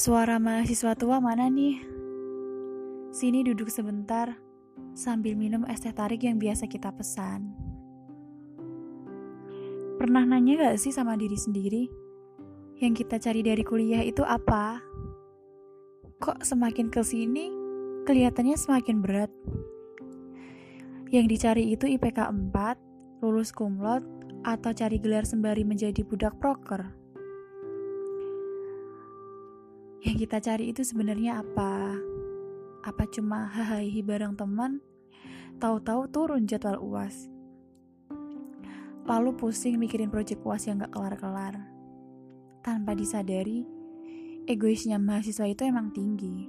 Suara mahasiswa tua mana nih? Sini duduk sebentar sambil minum es teh tarik yang biasa kita pesan. Pernah nanya gak sih sama diri sendiri? Yang kita cari dari kuliah itu apa? Kok semakin ke sini kelihatannya semakin berat? Yang dicari itu IPK 4, lulus kumlot, atau cari gelar sembari menjadi budak proker? Yang kita cari itu sebenarnya apa? Apa cuma hahaha bareng teman? Tahu-tahu turun jadwal UAS. Lalu pusing mikirin proyek UAS yang gak kelar-kelar. Tanpa disadari, egoisnya mahasiswa itu emang tinggi.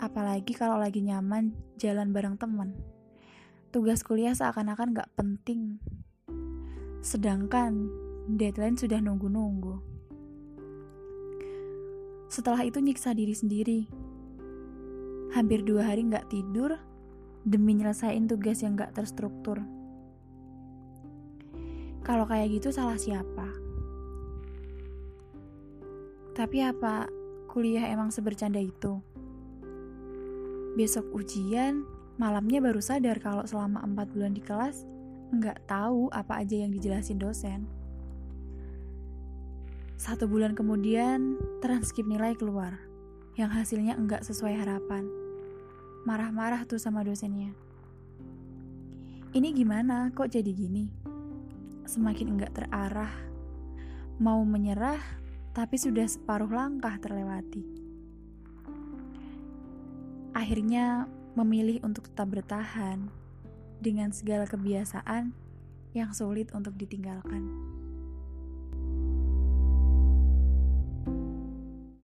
Apalagi kalau lagi nyaman jalan bareng teman. Tugas kuliah seakan-akan gak penting. Sedangkan deadline sudah nunggu-nunggu. Setelah itu nyiksa diri sendiri. Hampir dua hari nggak tidur demi nyelesain tugas yang nggak terstruktur. Kalau kayak gitu salah siapa? Tapi apa kuliah emang sebercanda itu? Besok ujian, malamnya baru sadar kalau selama empat bulan di kelas nggak tahu apa aja yang dijelasin dosen. Satu bulan kemudian, transkrip nilai keluar, yang hasilnya enggak sesuai harapan. Marah-marah tuh sama dosennya. Ini gimana, kok jadi gini? Semakin enggak terarah, mau menyerah, tapi sudah separuh langkah terlewati. Akhirnya memilih untuk tetap bertahan dengan segala kebiasaan yang sulit untuk ditinggalkan.